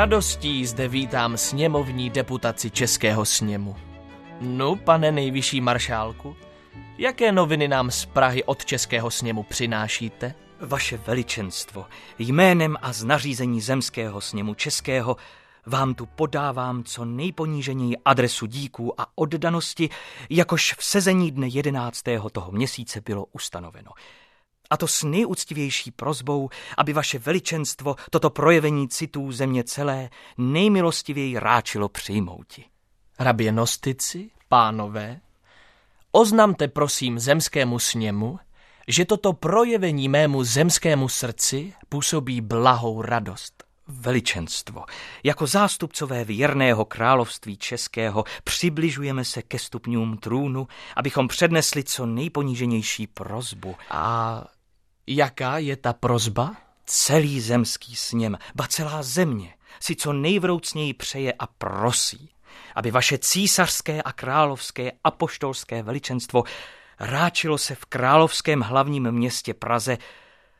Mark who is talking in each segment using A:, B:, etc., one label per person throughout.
A: Radostí zde vítám sněmovní deputaci Českého sněmu. No, pane nejvyšší maršálku, jaké noviny nám z Prahy od Českého sněmu přinášíte?
B: Vaše veličenstvo, jménem a z nařízení zemského sněmu českého vám tu podávám co nejponíženěji adresu díků a oddanosti, jakož v sezení dne 11. toho měsíce bylo ustanoveno. A to s nejúctivější prozbou, aby vaše veličenstvo toto projevení citů země celé nejmilostivěji ráčilo přijmouti.
A: Hrabě Nostici, pánové, oznamte prosím zemskému sněmu, že toto projevení mému zemskému srdci působí blahou radost.
B: Veličenstvo, jako zástupcové věrného království českého přibližujeme se ke stupňům trůnu, abychom přednesli co nejponíženější prozbu.
A: A jaká je ta prozba?
B: Celý zemský sněm, ba celá země, si co nejvroucněji přeje a prosí, aby vaše císařské a královské apoštolské veličenstvo ráčilo se v královském hlavním městě Praze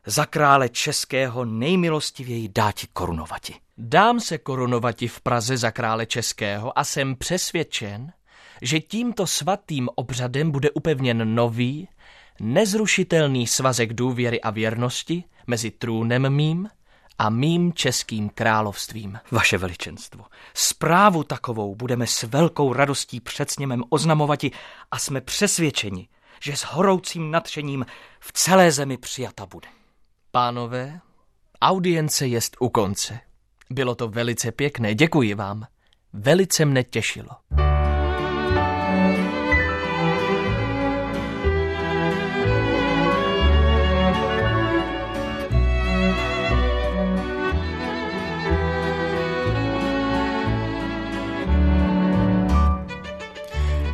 B: za krále českého nejmilostivěji dáti korunovati.
A: Dám se korunovati v Praze za krále českého a jsem přesvědčen, že tímto svatým obřadem bude upevněn nový, nezrušitelný svazek důvěry a věrnosti mezi trůnem mým a mým českým královstvím.
B: Vaše veličenstvo, zprávu takovou budeme s velkou radostí před sněmem oznamovati a jsme přesvědčeni, že s horoucím nadšením v celé zemi přijata bude.
A: Pánové, audience jest u konce. Bylo to velice pěkné, děkuji vám. Velice mne těšilo.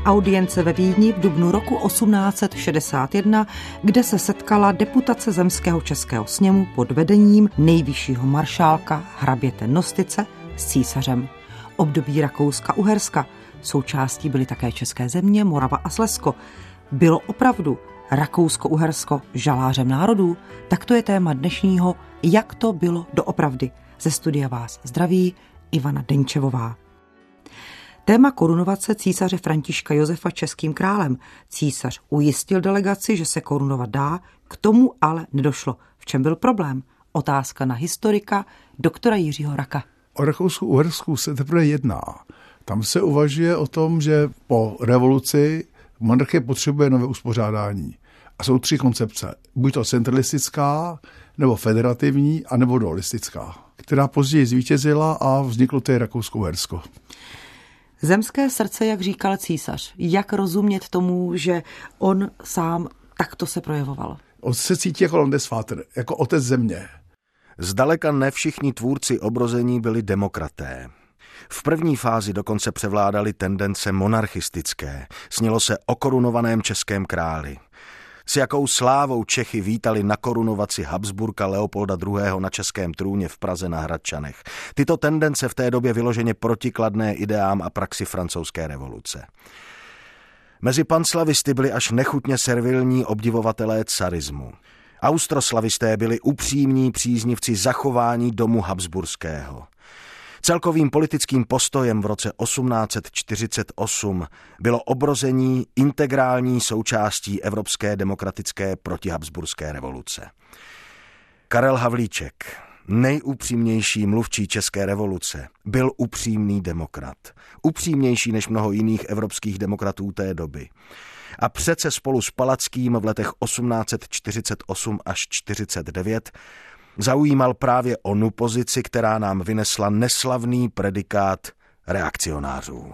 C: Audience ve Vídni v dubnu roku 1861, kde se setkala deputace Zemského českého sněmu pod vedením nejvyššího maršálka hraběte Nostice s císařem. Období Rakouska-Uherska. Součástí byly také české země, Morava a Slezsko. Bylo opravdu Rakousko-Uhersko žalářem národů? Tak to je téma dnešního Jak to bylo doopravdy. Ze studia vás zdraví Ivana Denčevová. Téma korunovace císaře Františka Josefa českým králem. Císař ujistil delegaci, že se korunovat dá, k tomu ale nedošlo. V čem byl problém? Otázka na historika doktora Jiřího Raka.
D: O Rakousku Uhersku se teprve jedná. Tam se uvažuje o tom, že po revoluci monarchie potřebuje nové uspořádání. A jsou tři koncepce. Buď to centralistická, nebo federativní, anebo dualistická, která později zvítězila a vzniklo to je Rakousko-Uhersko.
C: Zemské srdce, jak říkal císař, jak rozumět tomu, že on sám takto se projevoval?
D: On se cítí jako Landesvater, jako otec země.
E: Zdaleka ne všichni tvůrci obrození byli demokraté. V první fázi dokonce převládaly tendence monarchistické. Snělo se o korunovaném českém králi. S jakou slávou Čechy vítali na korunovaci Habsburka Leopolda II. na českém trůně v Praze na Hradčanech. Tyto tendence v té době vyloženě protikladné ideám a praxi francouzské revoluce. Mezi panslavisty byli až nechutně servilní obdivovatelé carismu. Austroslavisté byli upřímní příznivci zachování domu Habsburského. Celkovým politickým postojem v roce 1848 bylo obrození integrální součástí evropské demokratické protihabsburské revoluce. Karel Havlíček, nejupřímnější mluvčí České revoluce, byl upřímný demokrat. Upřímnější než mnoho jiných evropských demokratů té doby. A přece spolu s Palackým v letech 1848 až 49 zaujímal právě onu pozici, která nám vynesla neslavný predikát reakcionářů.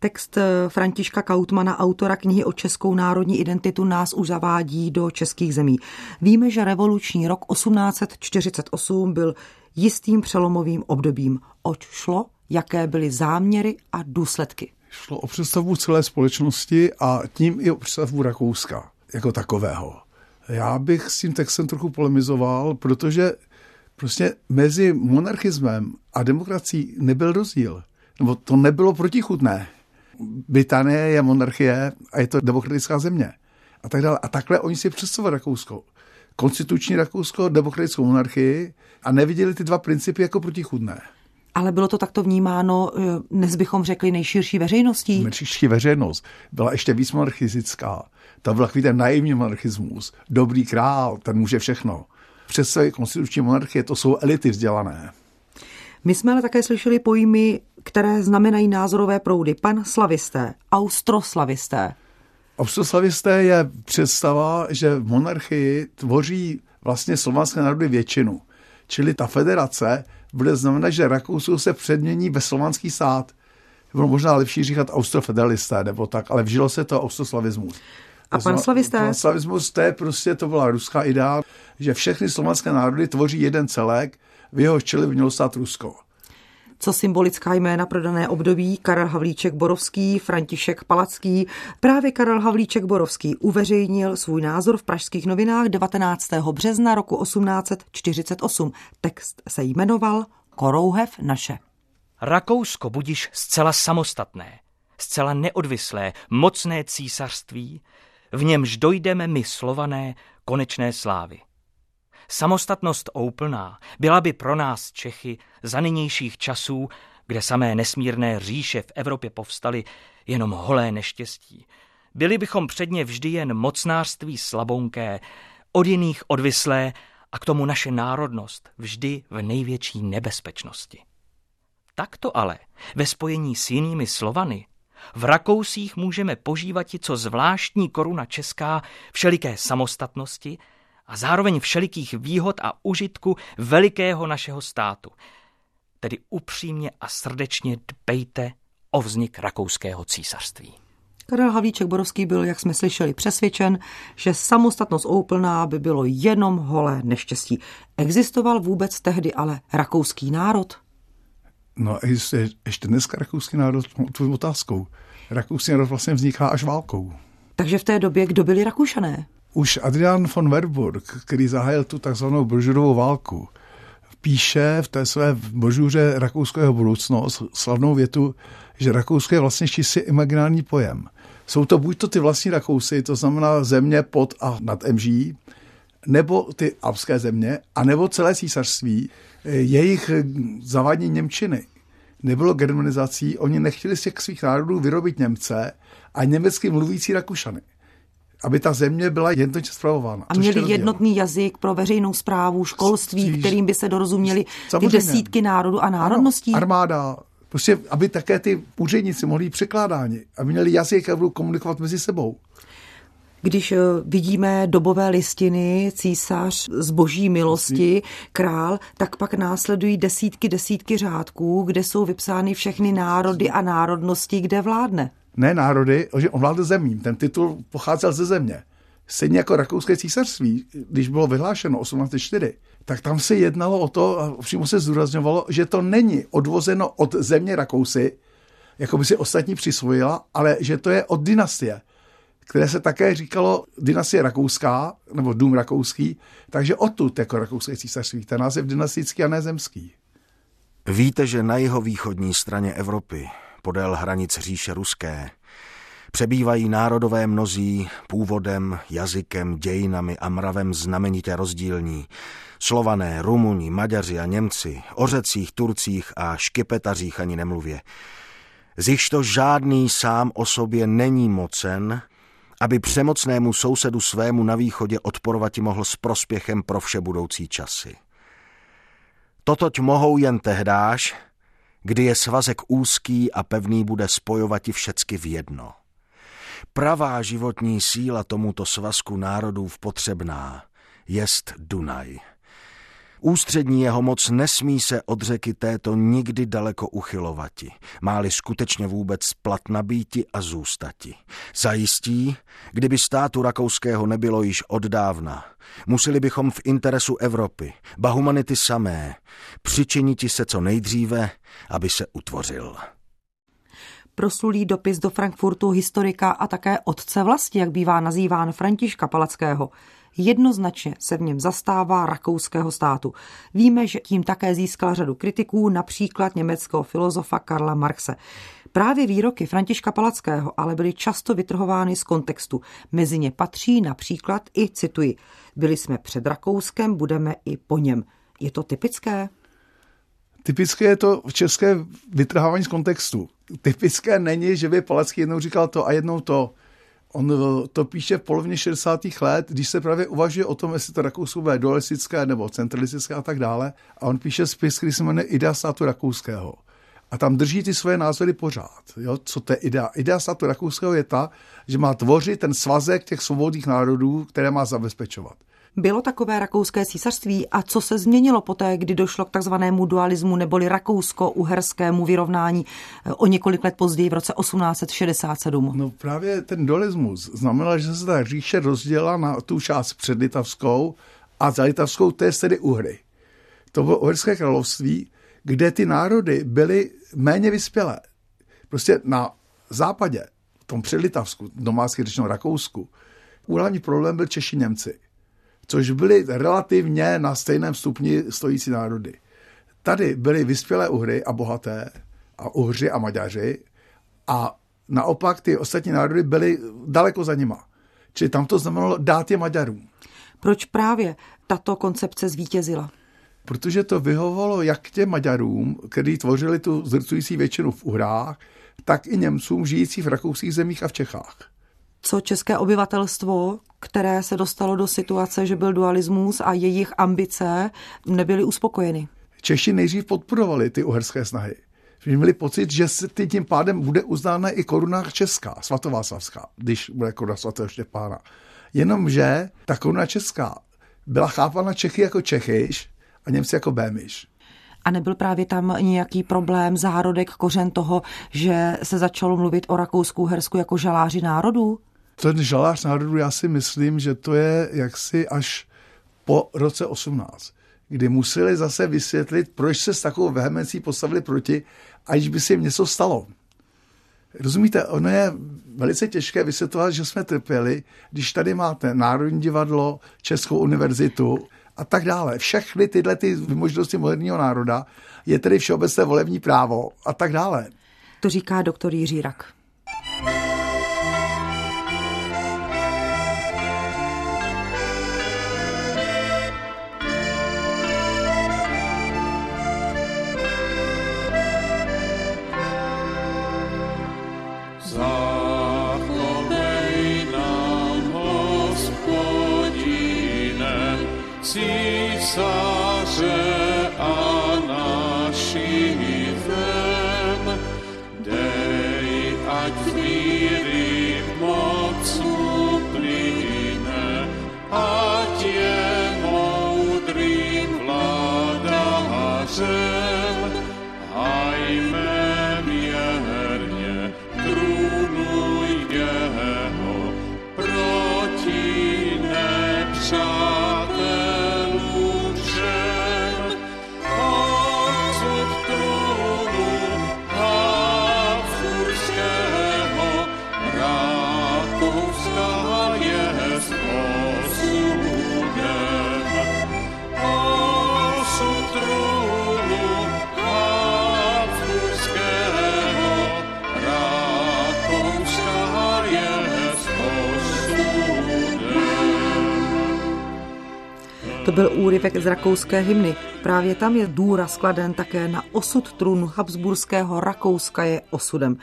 C: Text eh, Františka Kautmana, autora knihy o českou národní identitu, nás už zavádí do českých zemí. Víme, že revoluční rok 1848 byl jistým přelomovým obdobím. Oč šlo, jaké byly záměry a důsledky?
D: Šlo o představu celé společnosti a tím i o představu Rakouska jako takového. Já bych s tím textem trochu polemizoval, protože prostě mezi monarchismem a demokracií nebyl rozdíl. Nebo to nebylo protichutné. Británie je monarchie a je to demokratická země. A tak dále. A takhle oni si představovali Rakousko. Konstituční Rakousko, demokratickou monarchii a neviděli ty dva principy jako protichudné.
C: Ale bylo to takto vnímáno, eh, dnes bychom řekli, nejširší veřejností?
D: Nejširší veřejnost byla ještě víc monarchistická. To byl takový ten naivní monarchismus. Dobrý král, ten může všechno. Přece konstituční monarchie to jsou elity vzdělané.
C: My jsme ale také slyšeli pojmy, které znamenají názorové proudy. Pan slavisté, austroslavisté.
D: Austroslavisté je představa, že v monarchii tvoří vlastně slovanské národy většinu. Čili ta federace bude znamenat, že Rakousko se předmění ve slovanský stát. Bylo možná lepší říkat austrofederalisté nebo tak, ale vžilo se to austroslavismus.
C: A pan slavisté?
D: Pan slavismus, to je prostě, to byla ruská idea, že všechny slovanské národy tvoří jeden celek, v jeho čele by mělo stát Rusko.
C: Co symbolická jména pro dané období Karel Havlíček Borovský, František Palacký. Právě Karel Havlíček Borovský uveřejnil svůj názor v pražských novinách 19. března roku 1848. Text se jmenoval Korouhev naše.
B: Rakousko budiš zcela samostatné, zcela neodvislé, mocné císařství, v němž dojdeme my slované konečné slávy. Samostatnost úplná byla by pro nás Čechy za nynějších časů, kde samé nesmírné říše v Evropě povstaly, jenom holé neštěstí. Byli bychom předně vždy jen mocnářství slabonké, od jiných odvislé a k tomu naše národnost vždy v největší nebezpečnosti. Takto ale ve spojení s jinými Slovany v Rakousích můžeme požívat i co zvláštní koruna česká všeliké samostatnosti a zároveň všelikých výhod a užitku velikého našeho státu. Tedy upřímně a srdečně dbejte o vznik rakouského císařství.
C: Karel Havlíček Borovský byl, jak jsme slyšeli, přesvědčen, že samostatnost úplná by bylo jenom holé neštěstí. Existoval vůbec tehdy ale rakouský národ?
D: No, existuje ještě dneska rakouský národ, tvou otázkou. Rakouský národ vlastně vzniká až válkou.
C: Takže v té době kdo byli Rakušané?
D: Už Adrian von Werburg, který zahájil tu takzvanou brožurovou válku, píše v té své brožuře Rakouského budoucnost slavnou větu, že Rakousko je vlastně čistě imaginární pojem. Jsou to buď to ty vlastní Rakousy, to znamená země pod a nad MŽ, nebo ty alpské země, a nebo celé císařství, jejich zavádění Němčiny nebylo germanizací, oni nechtěli z těch svých národů vyrobit Němce a německy mluvící Rakušany aby ta země byla jednotně zpravována.
C: A měli jednotný jazyk pro veřejnou zprávu, školství, Stříž, kterým by se dorozuměli ty desítky národů a národností.
D: Ano, armáda, prostě, aby také ty úředníci mohli překládáni, aby měli jazyk a budou komunikovat mezi sebou.
C: Když eh, vidíme dobové listiny, císař z boží milosti, král, tak pak následují desítky, desítky řádků, kde jsou vypsány všechny národy a národnosti, kde vládne
D: ne národy, že on vládl zemím. Ten titul pocházel ze země. Stejně jako rakouské císařství, když bylo vyhlášeno 1804, tak tam se jednalo o to, a přímo se zdůrazňovalo, že to není odvozeno od země Rakousy, jako by si ostatní přisvojila, ale že to je od dynastie, které se také říkalo dynastie rakouská, nebo dům rakouský, takže odtud jako rakouské císařství, ten název dynastický a ne zemský.
E: Víte, že na jeho východní straně Evropy podél hranic říše ruské. Přebývají národové mnozí původem, jazykem, dějinami a mravem znamenitě rozdílní. Slované, Rumuni, Maďaři a Němci, o řecích, Turcích a škypetařích ani nemluvě. Z to žádný sám o sobě není mocen, aby přemocnému sousedu svému na východě odporovati mohl s prospěchem pro vše budoucí časy. Totoť mohou jen tehdáž, kdy je svazek úzký a pevný bude spojovati všecky v jedno. Pravá životní síla tomuto svazku národů potřebná jest Dunaj. Ústřední jeho moc nesmí se od řeky této nikdy daleko uchylovati, máli skutečně vůbec platna býti a zůstati. Zajistí, kdyby státu rakouského nebylo již od dávna, museli bychom v interesu Evropy, ba humanity samé, přičiniti se co nejdříve, aby se utvořil
C: proslulý dopis do Frankfurtu historika a také otce vlasti, jak bývá nazýván Františka Palackého. Jednoznačně se v něm zastává rakouského státu. Víme, že tím také získal řadu kritiků, například německého filozofa Karla Marxe. Právě výroky Františka Palackého ale byly často vytrhovány z kontextu. Mezi ně patří například i, cituji, byli jsme před Rakouskem, budeme i po něm. Je to typické?
D: Typické je to v české vytrhávání z kontextu. Typické není, že by Palacký jednou říkal to a jednou to. On to píše v polovině 60. let, když se právě uvažuje o tom, jestli to Rakousko bude dualistické nebo centralistické a tak dále. A on píše spis, který se jmenuje Idea státu rakouského. A tam drží ty svoje názory pořád. Jo? Co to je idea? Idea státu rakouského je ta, že má tvořit ten svazek těch svobodných národů, které má zabezpečovat.
C: Bylo takové rakouské císařství a co se změnilo poté, kdy došlo k takzvanému dualismu neboli rakousko-uherskému vyrovnání eh, o několik let později v roce 1867?
D: No právě ten dualismus znamenal, že se ta říše rozdělila na tu část předlitavskou a za litavskou, to je tedy Uhry. To bylo Uherské království, kde ty národy byly méně vyspělé. Prostě na západě, v tom předlitavsku, domácky řečeno Rakousku, úhlavní problém byl Češi Němci což byly relativně na stejném stupni stojící národy. Tady byly vyspělé Uhry a bohaté, a Uhři a Maďaři, a naopak ty ostatní národy byly daleko za nima. Čili tam to znamenalo dát je Maďarům.
C: Proč právě tato koncepce zvítězila?
D: Protože to vyhovovalo jak těm Maďarům, kteří tvořili tu zrcující většinu v Uhrách, tak i Němcům žijících v rakouských zemích a v Čechách
C: co české obyvatelstvo, které se dostalo do situace, že byl dualismus a jejich ambice nebyly uspokojeny.
D: Češi nejdřív podporovali ty uherské snahy. Že měli pocit, že se tím pádem bude uznána i koruna česká, svatováclavská, když bude koruna svatého Štěpána. Jenomže ta koruna česká byla chápána Čechy jako Čechyš a Němci jako Bémiš.
C: A nebyl právě tam nějaký problém, zárodek, kořen toho, že se začalo mluvit o Rakousku, Hersku jako žaláři národů?
D: Ten žalář národů, já si myslím, že to je jaksi až po roce 18, kdy museli zase vysvětlit, proč se s takovou vehemencí postavili proti, aniž by se jim něco stalo. Rozumíte, ono je velice těžké vysvětlovat, že jsme trpěli, když tady máte Národní divadlo, Českou univerzitu a tak dále. Všechny tyhle ty možnosti moderního národa je tedy všeobecné volební právo a tak dále.
C: To říká doktor Jiří Rak. To byl úryvek z rakouské hymny. Právě tam je důraz skladen také na osud trůnu Habsburského Rakouska je osudem.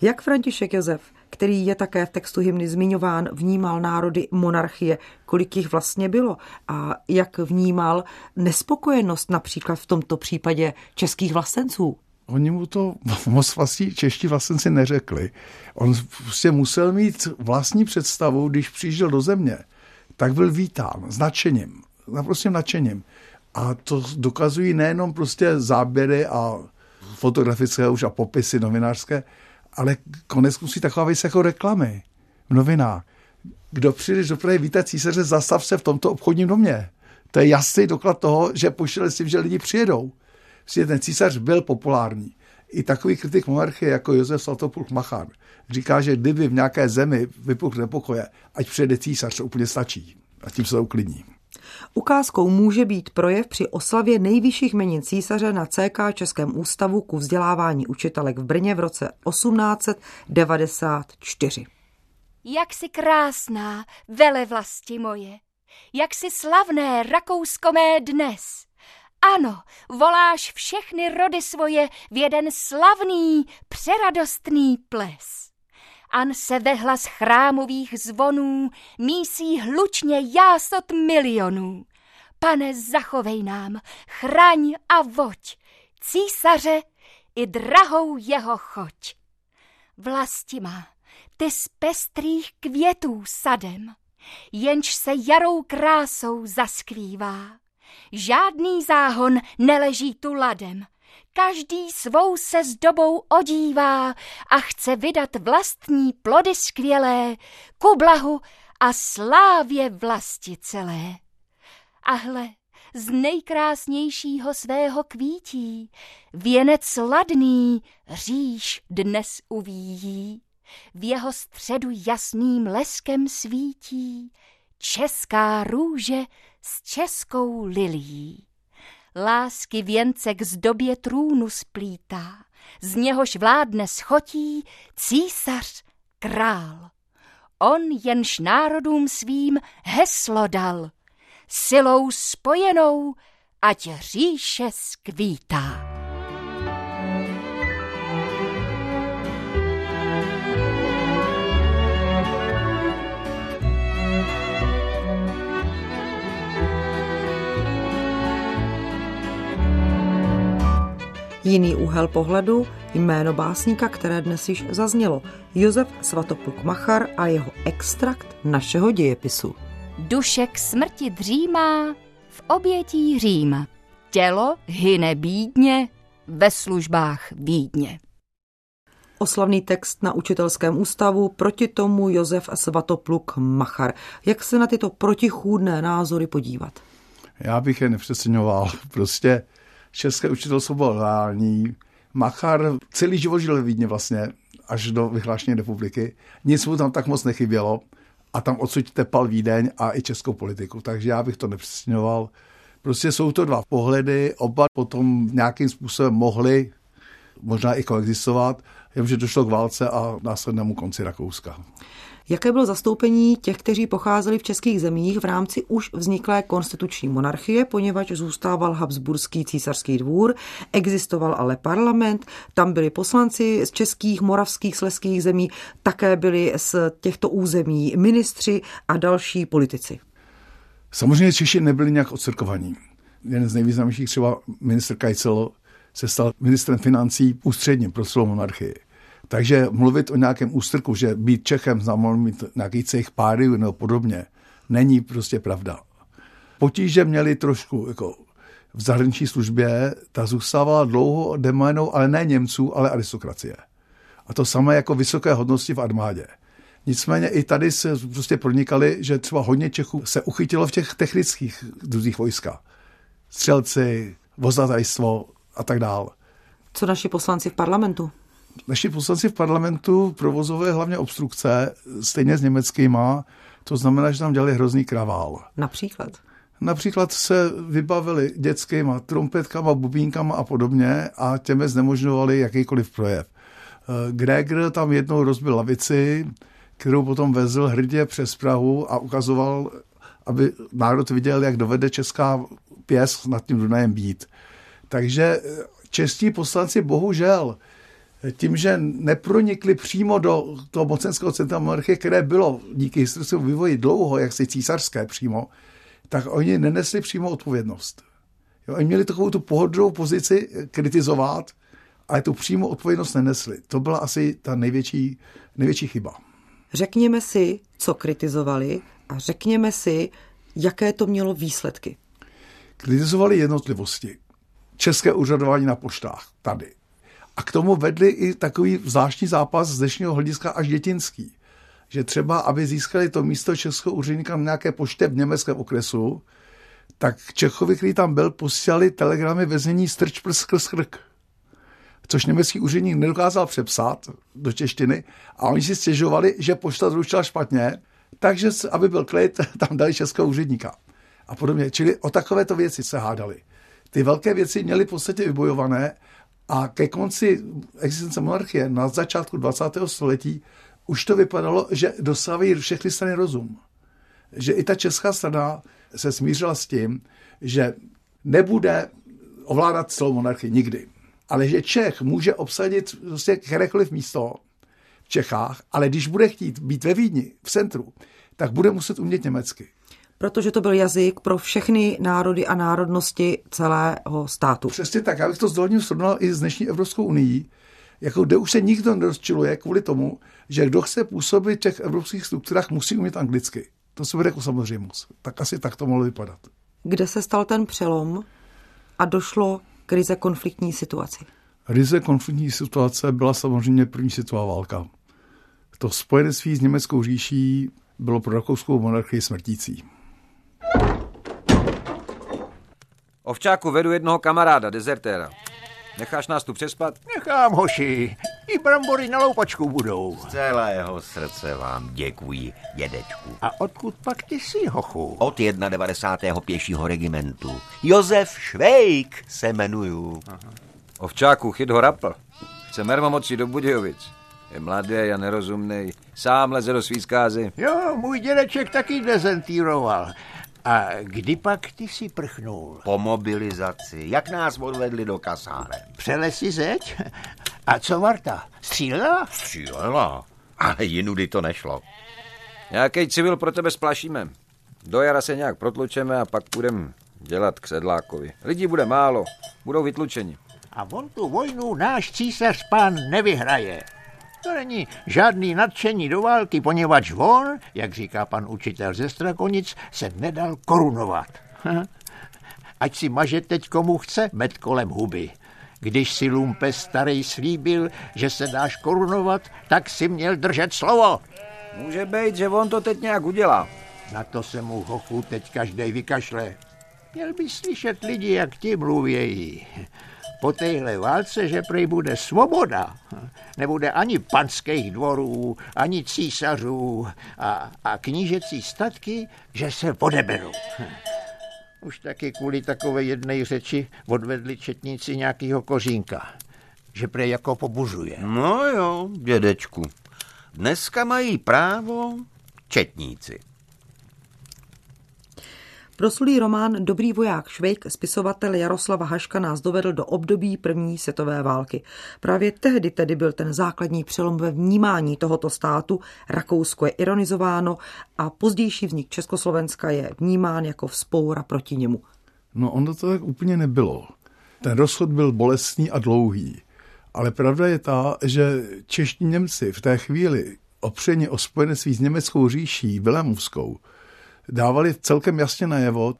C: Jak František Josef, který je také v textu hymny zmiňován, vnímal národy monarchie, kolik jich vlastně bylo a jak vnímal nespokojenost například v tomto případě českých vlastenců?
D: Oni mu to moc vlastní čeští vlastenci neřekli. On prostě musel mít vlastní představu, když přijížděl do země, tak byl vítán značením naprostým nadšením. A to dokazují nejenom prostě záběry a fotografické už a popisy novinářské, ale konec musí taková věc jako reklamy v novinách. Kdo přijdeš do Prahy vítat císaře, zastav se v tomto obchodním domě. To je jasný doklad toho, že poštěli s tím, že lidi přijedou. Prostě ten císař byl populární. I takový kritik monarchie jako Josef Svatopulk Machar říká, že kdyby v nějaké zemi vypukl nepokoje, ať přijede císař, to úplně stačí. A tím se to uklidní.
C: Ukázkou může být projev při oslavě nejvyšších jmenin císaře na CK Českém ústavu ku vzdělávání učitelek v Brně v roce 1894.
F: Jak si krásná, vele vlasti moje, jak si slavné Rakousko mé dnes, Ano, voláš všechny rody svoje v jeden slavný, přeradostný ples. An se vehlas chrámových zvonů mísí hlučně jásot milionů. Pane, zachovej nám, chraň a voď, císaře i drahou jeho choť. Vlasti má, ty z pestrých květů sadem, jenž se jarou krásou zaskvívá. Žádný záhon neleží tu ladem, každý svou se s dobou odívá a chce vydat vlastní plody skvělé ku blahu a slávě vlasti celé. A hle, z nejkrásnějšího svého kvítí věnec ladný říš dnes uvíjí. V jeho středu jasným leskem svítí česká růže s českou lilí. Lásky věnce k zdobě trůnu splítá, z něhož vládne schotí císař král. On jenž národům svým heslo dal, silou spojenou, ať říše skvítá.
C: Jiný úhel pohledu, jméno básníka, které dnes již zaznělo, Josef Svatopluk Machar a jeho extrakt našeho dějepisu.
F: Duše k smrti dřímá v obětí Řím. Tělo hyne bídně ve službách Vídně.
C: Oslavný text na učitelském ústavu, proti tomu Josef Svatopluk Machar. Jak se na tyto protichůdné názory podívat?
D: Já bych je nepřeceňoval. Prostě české učitelstvo bylo reální. Machar celý život žil ve Vídně vlastně, až do vyhlášení republiky. Nic mu tam tak moc nechybělo a tam odsud tepal Vídeň a i českou politiku, takže já bych to nepřesňoval. Prostě jsou to dva pohledy, oba potom nějakým způsobem mohli možná i koexistovat, jenomže došlo k válce a následnému konci Rakouska.
C: Jaké bylo zastoupení těch, kteří pocházeli v českých zemích v rámci už vzniklé konstituční monarchie, poněvadž zůstával Habsburský císařský dvůr, existoval ale parlament, tam byli poslanci z českých, moravských, sleských zemí, také byli z těchto území ministři a další politici.
D: Samozřejmě Češi nebyli nějak odcirkovaní. Jeden z nejvýznamnějších třeba ministr Kajcel se stal ministrem financí ústředním pro celou monarchii. Takže mluvit o nějakém ústrku, že být Čechem znamená mít nějaký cech páry nebo podobně, není prostě pravda. Potíže měli trošku jako v zahraniční službě, ta zůstávala dlouho doménou, ale ne Němců, ale aristokracie. A to samé jako vysoké hodnosti v armádě. Nicméně i tady se prostě pronikali, že třeba hodně Čechů se uchytilo v těch technických druzích vojska. Střelci, vozadajstvo a tak dále.
C: Co naši poslanci v parlamentu?
D: Naši poslanci v parlamentu provozovali hlavně obstrukce, stejně s německýma, to znamená, že tam dělali hrozný kravál.
C: Například?
D: Například se vybavili dětskýma trompetkama, bubínkama a podobně a těmi znemožňovali jakýkoliv projev. Eh, Gregor tam jednou rozbil lavici, kterou potom vezl hrdě přes Prahu a ukazoval, aby národ viděl, jak dovede česká pěs nad tím Dunajem být. Takže eh, čestí poslanci bohužel tím, že nepronikli přímo do toho mocenského centra monarchie, které bylo díky historickému vývoji dlouho, jak se císařské přímo, tak oni nenesli přímo odpovědnost. Jo, oni měli takovou tu pohodlnou pozici kritizovat, ale tu přímo odpovědnost nenesli. To byla asi ta největší, největší chyba.
C: Řekněme si, co kritizovali a řekněme si, jaké to mělo výsledky.
D: Kritizovali jednotlivosti. České úřadování na poštách, tady. A k tomu vedli i takový zvláštní zápas z dnešního hlediska až dětinský. Že třeba, aby získali to místo českého úředníka na nějaké poště v německém okresu, tak Čechovi, který tam byl, posílali telegramy ve znění strč prst skrz krk. Což německý úředník nedokázal přepsat do češtiny a oni si stěžovali, že pošta zrušila špatně, takže, aby byl klid, tam dali českého úředníka. A podobně. Čili o takovéto věci se hádali. Ty velké věci měly v podstatě vybojované a ke konci existence monarchie na začátku 20. století už to vypadalo, že dosávají všechny strany rozum. Že i ta česká strana se smířila s tím, že nebude ovládat celou monarchii nikdy. Ale že Čech může obsadit prostě kterékoliv místo v Čechách, ale když bude chtít být ve Vídni, v centru, tak bude muset umět německy.
C: Protože to byl jazyk pro všechny národy a národnosti celého státu.
D: Přesně tak, já bych to dovolením srovnal i s dnešní Evropskou unii, jako kde už se nikdo nerozčiluje kvůli tomu, že kdo chce působit v těch evropských strukturách, musí umět anglicky. To se bude jako samozřejmost. Tak asi tak to mohlo vypadat.
C: Kde se stal ten přelom a došlo k ryze konfliktní situaci?
D: Ryze konfliktní situace byla samozřejmě první světová válka. To spojenectví s německou říší bylo pro rakouskou monarchii smrtící.
G: Ovčáku vedu jednoho kamaráda, dezertéra. Necháš nás tu přespat?
H: Nechám, hoši. I brambory na loupačku budou.
I: Z celého srdce vám děkuji, dědečku.
H: A odkud pak ty jsi, hochu?
I: Od 91. pěšího regimentu. Josef Švejk se jmenuju. Aha.
G: Ovčáku, chyt ho rapl. Chce mermomoci do Budějovic. Je mladý a nerozumný. Sám leze do svý zkázy.
H: Jo, můj dědeček taky dezentíroval. A kdy pak ty si prchnul?
I: Po mobilizaci. Jak nás odvedli do kasáren?
H: Přelesi zeď? A co Marta? Střílela?
I: Střílela, ale jinudy to nešlo.
G: Nějaký civil pro tebe splašíme. Do jara se nějak protlučeme a pak půjdeme dělat k sedlákovi. Lidí bude málo, budou vytlučeni.
H: A on tu vojnu náš císař pán nevyhraje. To není žádný nadšení do války, poněvadž on, jak říká pan učitel ze Strakonic, se nedal korunovat. Ať si maže teď komu chce med kolem huby. Když si Lumpe starý slíbil, že se dáš korunovat, tak si měl držet slovo.
G: Může být, že on to teď nějak udělá.
H: Na to se mu hochu teď každý vykašle. Měl by slyšet lidi, jak ti mluvějí po téhle válce, že prej bude svoboda. Nebude ani panských dvorů, ani císařů a, a knížecí statky, že se odeberou. Už taky kvůli takové jedné řeči odvedli četníci nějakýho kořínka, že prej jako pobužuje.
I: No jo, dědečku. Dneska mají právo četníci.
C: Proslulý román Dobrý voják Švejk spisovatel Jaroslava Haška nás dovedl do období první světové války. Právě tehdy tedy byl ten základní přelom ve vnímání tohoto státu. Rakousko je ironizováno a pozdější vznik Československa je vnímán jako vzpoura proti němu.
D: No ono to tak úplně nebylo. Ten rozchod byl bolestný a dlouhý. Ale pravda je ta, že čeští Němci v té chvíli opřeně o spojenectví s německou říší, Vilemovskou, dávali celkem jasně najevo,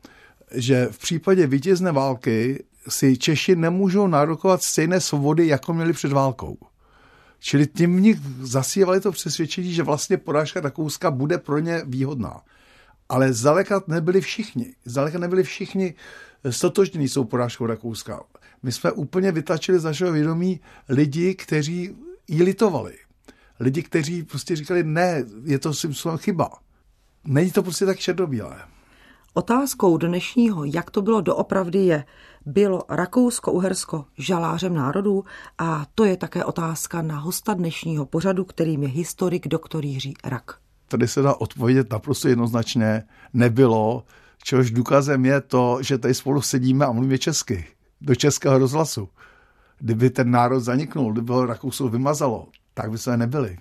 D: že v případě vítězné války si Češi nemůžou nárokovat stejné svobody, jako měli před válkou. Čili tím v nich zasívali to přesvědčení, že vlastně porážka Rakouska bude pro ně výhodná. Ale zdaleka nebyli všichni. Zdaleka nebyli všichni stotožnění s tou porážkou Rakouska. My jsme úplně vytačili z našeho vědomí lidi, kteří ji litovali. Lidi, kteří prostě říkali, ne, je to Simpsonova chyba. Není to prostě tak černobílé.
C: Otázkou dnešního, jak to bylo doopravdy je, bylo Rakousko-Uhersko žalářem národů a to je také otázka na hosta dnešního pořadu, kterým je historik doktor Jiří Rak.
D: Tady se dá odpovědět naprosto jednoznačně, nebylo, čehož důkazem je to, že tady spolu sedíme a mluvíme česky, do českého rozhlasu. Kdyby ten národ zaniknul, kdyby ho Rakousko vymazalo, tak by se nebyli.